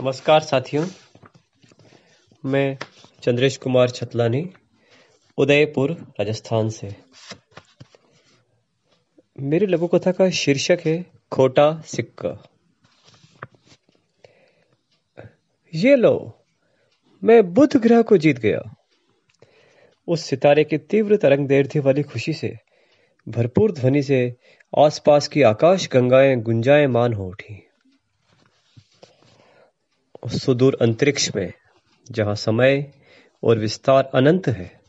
नमस्कार साथियों, मैं चंद्रेश कुमार छतलानी, उदयपुर, राजस्थान से। मेरी लघु कथा का शीर्षक है, खोटा सिक्का। ये लो, मैं बुध ग्रह को जीत गया। उस सितारे की तीव्र तरंग देर वाली खुशी से, भरपूर ध्वनि से आसपास की आकाश गंगाएँ गुंजाएँ मान हो उठी। सुदूर अंतरिक्ष में, जहाँ समय और विस्तार अनंत है।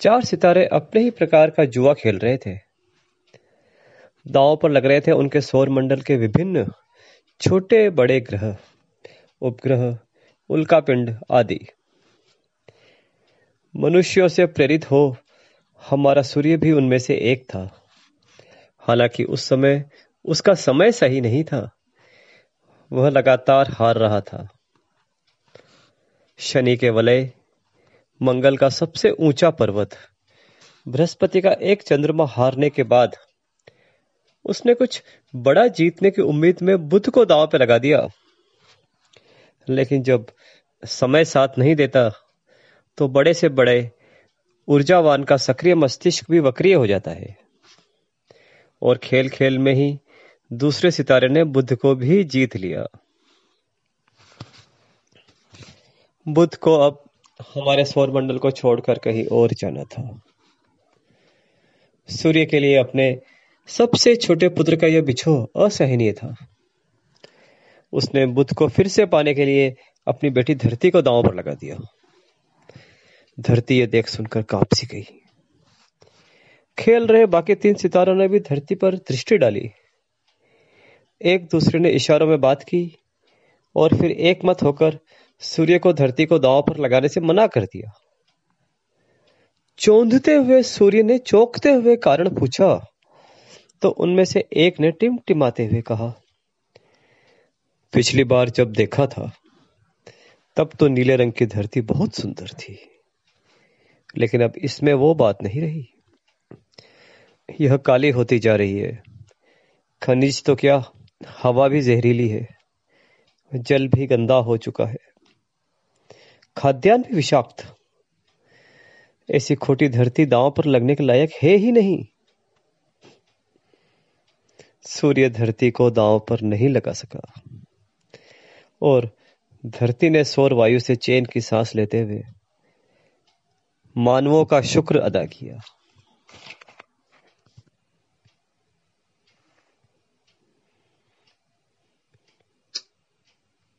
चार सितारे अपने ही प्रकार का जुआ खेल रहे थे। दांव पर लग रहे थे उनके सौर मंडल के विभिन्न छोटे बड़े ग्रह, उपग्रह उल्कापिंड आदि। मनुष्यों से प्रेरित हो, हमारा सूर्य भी उनमें से एक था। हालाँकि उस समय उसका समय सही नहीं था। वह लगातार हार रहा था। शनि के वलय, मंगल का सबसे ऊँचा पर्वत, बृहस्पति का एक चंद्रमा हारने के बाद उसने कुछ बड़ा जीतने की उम्मीद में बुद्ध को दांव पे लगा दिया। लेकिन जब समय साथ नहीं देता तो बड़े से बड़े ऊर्जावान का सक्रिय मस्तिष्क भी वक्रिय हो जाता है। और खेल खेल में ही दूसरे सितारे ने बुद्ध को भी जीत लिया। बुद्ध को अब हमारे सौर मंडल को छोड़कर कहीं और जाना था। सूर्य के लिए अपने सबसे छोटे पुत्र का यह बिछो असहनीय था। उसने बुद्ध को फिर से पाने के लिए अपनी बेटी धरती को दांव पर लगा दिया। धरती यह देख सुनकर काँप सी गई। खेल रहे बाकी तीन सितारों ने भी धरती पर दृष्टि डाली। एक दूसरे ने इशारों में बात की और फिर एक मत होकर सूर्य को धरती को दाव पर लगाने से मना कर दिया। चौंधते हुए सूर्य ने चौंकते हुए कारण पूछा तो उनमें से एक ने टिमटिमाते हुए कहा, पिछली बार जब देखा था, तब तो नीले रंग की धरती बहुत सुंदर थी, लेकिन अब इसमें वो बात नहीं रही। यह काली होती जा रही है। खनिज तो क्या हवा भी जहरीली है, जल भी गंदा हो चुका है। खाद्यान्न भी विषाक्त। ऐसी खोटी धरती दांव पर लगने के लायक है ही नहीं। सूर्य धरती को दांव पर नहीं लगा सका। और धरती ने सौर वायु से चैन की सांस लेते हुए मानवों का शुक्र अदा किया।